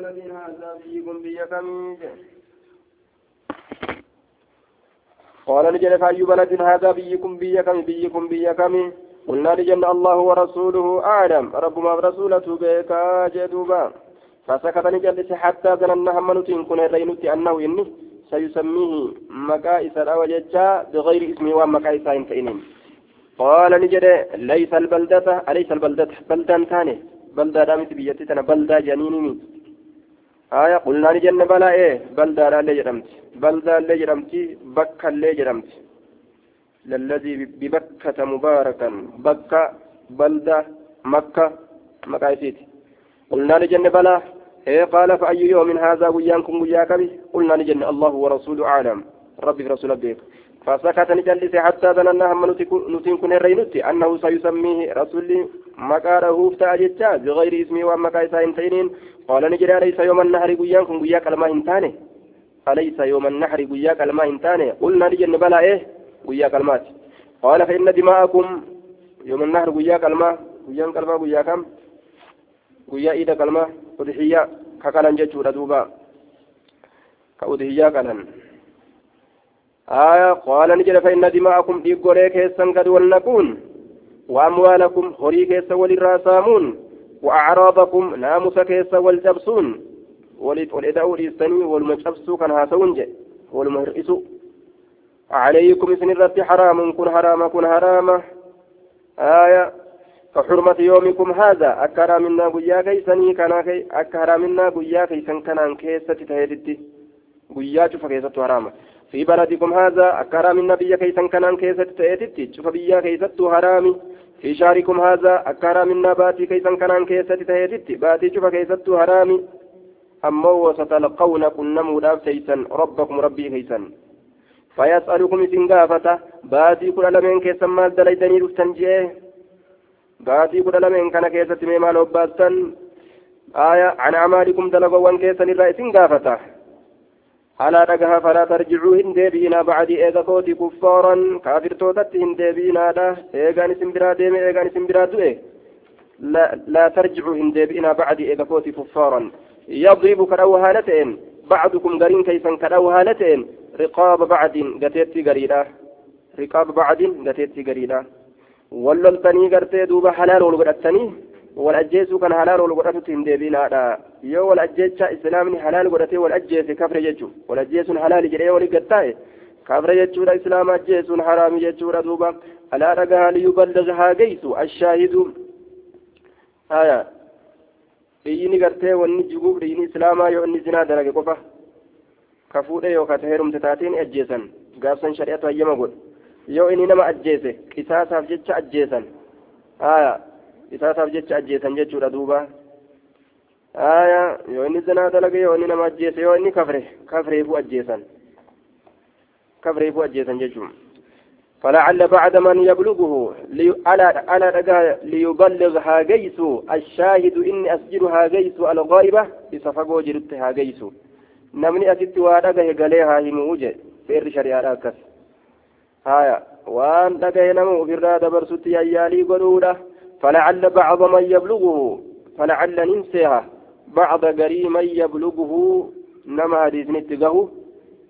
الذين هذا فيكم بيكم قال نجد فأي بلد هذا بيكم بيكم بيكم بيكم قلنا لجن الله ورسوله أعلم. ربما ورسولته بك جدوبا. فسكت نجلس حتى ظننا هم نتين كن الرينوتي أنه إني سيسميه مكائس الأوججا بغير اسمه ومكائس إنتئنين قال نجد ليس البلدة أليس البلدة؟ بلدة ثانية. بلدة دامت بيتتنا بلدة جنيني آية قلنا نجن بلا إيه؟ بلدة اللي جرمت. بلدة اللي جرمت بكة اللي جرمت. للذي ببكة مباركا. بكة بلدة مكة. مكايسيت قلنا نجن بلا. إيه قال فأي يوم هذا ويانكم وياك به؟ قلنا نجن الله ورسوله أعلم. ربي رسول بك فسكت نجلس حتى ظننا هم نتين كن الرينوتي أنه سيسميه رسولي مكاره فتاجتا بغير اسمه ومكا إسائن تينين. قال نجري أليس يوم النهر قيانكم قياك الماء انتاني أليس يوم النحر قياك الماء انتاني قلنا نجن بلا إيه؟ قياك الماء قال فإن دماءكم يوم النهر قياك الماء قيانك الماء قياكم قيا إيدك الماء أضحية ككلن جتشو دوبا. كأضحية كلن آية قال نجد فإن دماءكم ديقوري كيسا قد ولنكون وأموالكم هري كيسا وللراسامون وأعراضكم ناموس كيسا والجبسون. ولدعوا ليستني والمجبسو كان هاسون جي والمهرئسو عليكم إسن الرد حرام كن حرام كن حرام. آية كحرمة يومكم هذا أكرا منا قيا كيسني كان كي أكرا منا قيا كيسن كان كيسة تهيدتي. قيا شوف كيسة حرامة في بلدكم هذا أكرا من نبي كيسا كان كيسة تأتي شوف بيا كيسة حرامي. في شاركم هذا أكرا من نباتي كيسا كان كيسة تأتي باتي شوف كيسة حرامي أما وستلقون كنم وداب كيسا ربكم ربي كيسا فيسألكم إسن غافة باتي كل لمن كيسا ما دليدني رفتنجيه باتي كل لمن كان كيسة ميما لباستن آية عن أعمالكم دلقوا كيسا لرئيس غافة ألا نجها فلا ترجعوا هندبينا بعد إذا كوت كفارا كافر توتت هندبينا لا إيغان سمبرا ديم إيغان سمبرا دوئ لا, لا ترجعوا هندبينا بعد إذا كوت كفارا يضرب كروهانتين بعضكم قرين كيفا كروهانتين رقاب بعد قتيت قريدا رقاب بعد قتيت قريدا وللتني قرتي دوب حلال ولقرتني والأجيسو كان حلال والقرأة تندبين هذا يو والأجيسا إسلامني حلال قرأته والأجيس كفر يجو والأجيس حلال جريه ولقتاه كفر يجو الإسلام أجيس حرام يجو دوبا ألا رقها ليبلغها قيس الشاهد آية dhiyyini gartee wanni jiguuf dhiyyini islaamaa yoo inni zinaa dalage qofa ka fuudhe yookaan heerumte taateen ajjeesan gaafsan shari'atu hayyama godhe yoo inni nama ajjeese qisaasaaf jecha ajjeesan aayaa isaasaaf jecha ajjeesan jechuudha duuba yoo inni zinaa dalage yoo inni nama ajjeese yoo inni kafre kafreefuu ajjeesan. Kafreefuu ajjeesan jechuun. فلعل بعد من يبلغه لي... ألا ألا ليبلغها جيس الشاهد إني أسجلها جيس الغائبة بصفقو جرتها جيس نمني أسدت وادقه قليها هموجه في شريعة أكس هايا وان دقه نمو في الرادة برسوتي أيالي قلوله فلعل بعض من يبلغه فلعل ننسيها بعض قريما يبلغه نما حديث نتقه.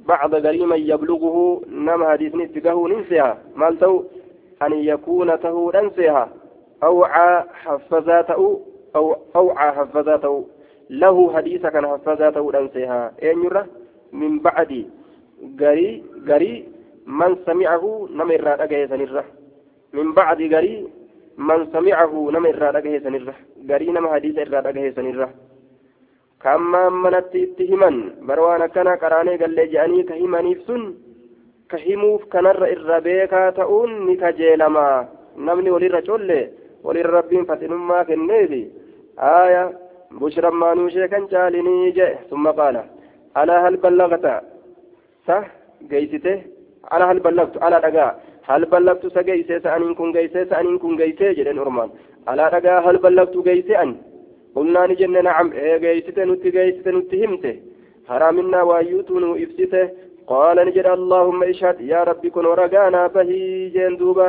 بعض قريما يبلغه نما حديث نتقه ننسيها. مالتو أن يكون ته ننسيها. أوعى حفظاته أو أوعى حفظاته له حديث كان حفظاته ننسيها. أين يرى من بعد قري قري من سمعه نمر رأى من بعد قري من سمعه نما إرى رقه سنرة قري نما حديث إرى رقه سنرة كما منت اتهما بروانا كان قراني قال لي جاني كهمانيف سن كهموف كنر إرى بيكا تؤون نكجيلما نمني ولي رجل ولي ربين فتنما كالنيبي آية بشرا ما نوشي كان جالني جاء ثم قال ألا هل بلغت صح جيسته ألا هل بلغت ألا رقا هل بلغت سجيسة سأنين كن جيسة سأنين كن جيسة جدًا أرمان ألا رجع هل بلغت جيسة أن قلنا نجن نعم إيه جيسة نت جيسة نت همته حرامنا وأيوتون إفسته قال نجد اللهم اشهد يا ربي كن ورقانا بهي جندوبا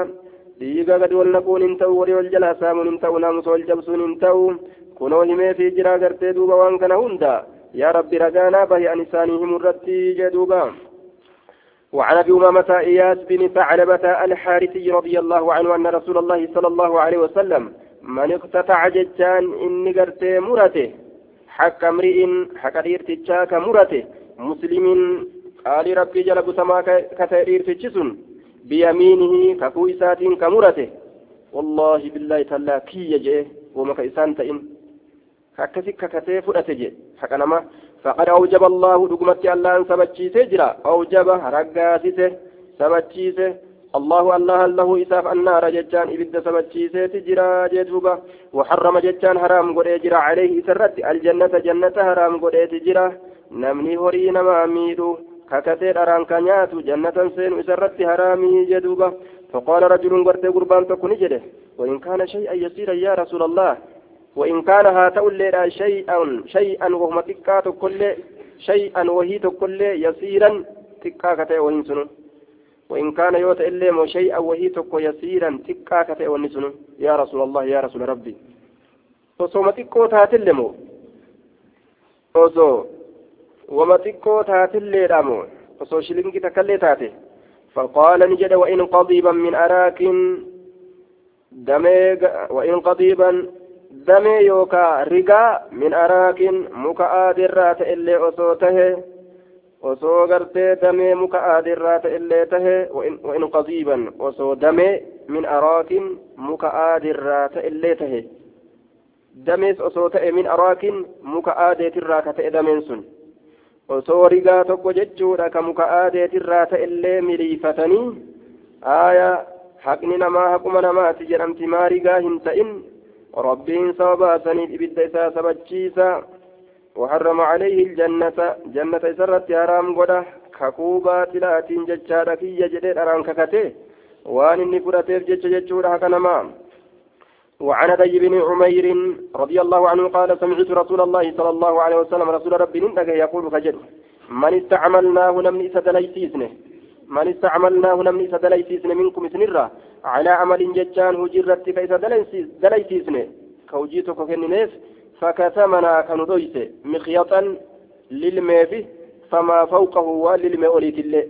saamuun hin ta'u naamusa wal cabsuun hin ta'u kunoo himee fi jiraa gartee duuba waan kana hunda yaa rabbi ragaanaa bahi an isaanii himurratti jee duuba وعن ابي امامه اياس بن ثعلبه الحارثي رضي الله عنه ان رسول الله صلى الله عليه وسلم من اقتطع ججان اني قرتي مرته حق امرئ حق ديرتشاك مرته مسلم قال ربي جل بسما كتير تجسن بيمينه كفو إسات كمرته والله بالله تعالى كي يجئ وما كإسان تئن ككسك ككتي فرأتجئ حق نما فقد أوجب الله دقمت الله أن سبتشيسه جرا أوجب رقاسسه سبتشيسه الله الله له إساف النار ججان إبد سبتشيسه تجرا جدوبا وحرم ججان حرام قد جرا عليه سرت الجنة جنة حرام قد تجرا. نمني هري نما ميدو. ككتير أران كنياتو. جنة سين إسرت حرامي جدوبا فقال رجل قرت قربان تكون جده. وإن كان شيئا يسيرا يا رسول الله. وإن كان هاتو الليلة شيئا. شيئا وهم تكات كل شيئا وهي كل يسيرا. تكاكة وهي سنون وإن كان يوت إليم شيئا وهي تكو يسيرا وهي سنون يا رسول الله يا رسول ربي. وصوم تكو تاتلمو osoo wama xiqqoo taatilleedhaamo osoo shilingi takkallee taate فقال نجد وإن قضيبا من أراك دمي وإن قضيبا دمي يوكا رقا من أراك مكا آدرات إلي أصوته. Osoo gartee damee muka aadirraa ta'ellee tahe wa'in qadiiban osoo damee min araakin muka aadirraa ta'ellee tahe damees osoo ta'e min araakin muka aadeetirraa ka ta'e dameen sun osoo rigaa tokko jechuudha ka muka aadeetirraa ta'ellee miliifatanii aaya haqni namaa haquma namaati jedhamti maa rigaa hin ta'in rabbiin sababa saniif ibidda isaa sabachiisa وحرم عليه الجنة. جنة سرت حرام قده ككوبا تلاتين ججارة كي يجدد أران ككته وان إني فرتيف جج ججورة هكنما وعن أبي بن عمير رضي الله عنه قال سمعت رسول الله صلى الله عليه وسلم رسول ربي نندك يقول فجد من استعملناه نمني سدليسيسنه من استعملناه نمني سدليسيسنه منكم سنرة على عمل ججان هجرت كيس دليسيسنه كوجيتك كننيف فكتمنا كندويس مخيطا للميفي فما فوقه وللمي أوليت الله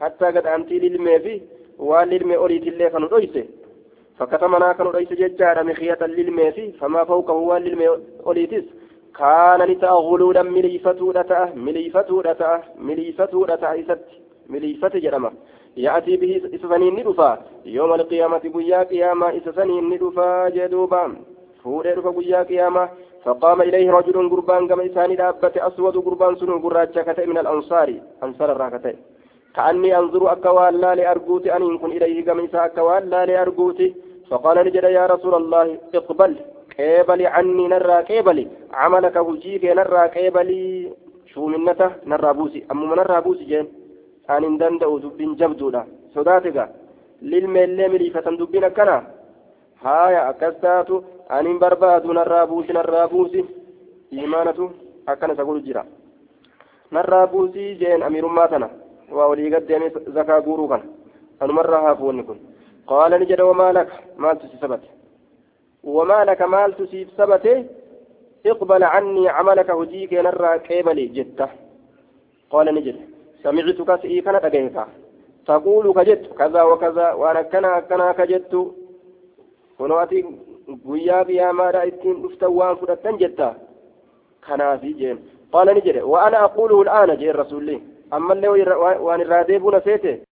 حتى قد أنتي للميفي وللمي أوليت الله كندويس فكتمنا كندويس ججارا مخيطا للميفي فما فوقه وللمي أوليتس. كان نتاء غلولا مليفتو لتأه مليفتو لتأه مليفتو لتأه مليفت جرمة. يأتي به إسفنين ندفا. يوم القيامة بيا قيامة إسفنين ندفا جدوبا. فوري رفا بيا قيامة فقام إليه رجل قربان كما إساني دابة أسود قربان سنو قراجة كتئ من الأنصار. أنصار الراكتئ. كأني أنظر أكوان لا لأرجوتي أن يكون إليه كما إسا أكوان لا لأرجوتي فقال نجد يا رسول الله اقبل. قبل عني نرى قبل عملك وجيك نرى قبل شو منته نرى بوسي. أما نرى بوسي جين؟ أن دندأ دبين جبدولا. صداتك. للميل مليفة دبين كنا. هايا أكستاتو. أن برباد نرى بوسي نرى بوسي إيمانة أكنا تقول جرا نرى بوسي جين أمير ماتنا وولي قد زكاة قروقا أنا مرة هافون كن قال نجد وما لك ما تسبت وما لك مال تسيب سبته اقبل عني عملك هديك نرى كيبلي جدة قال نجد سمعتك سئيكنا أجيتا تقول كجدت كذا وكذا وأنا كنا كنا كجدت ونواتي guyyaa qiyaamaadha ittiin dhuftan waan fudhattan jetta kanaafi jeen qaala ni jedhe wa ana aquuluhu al'aana jeen rasulli ammallee waan irraa deebuuna seete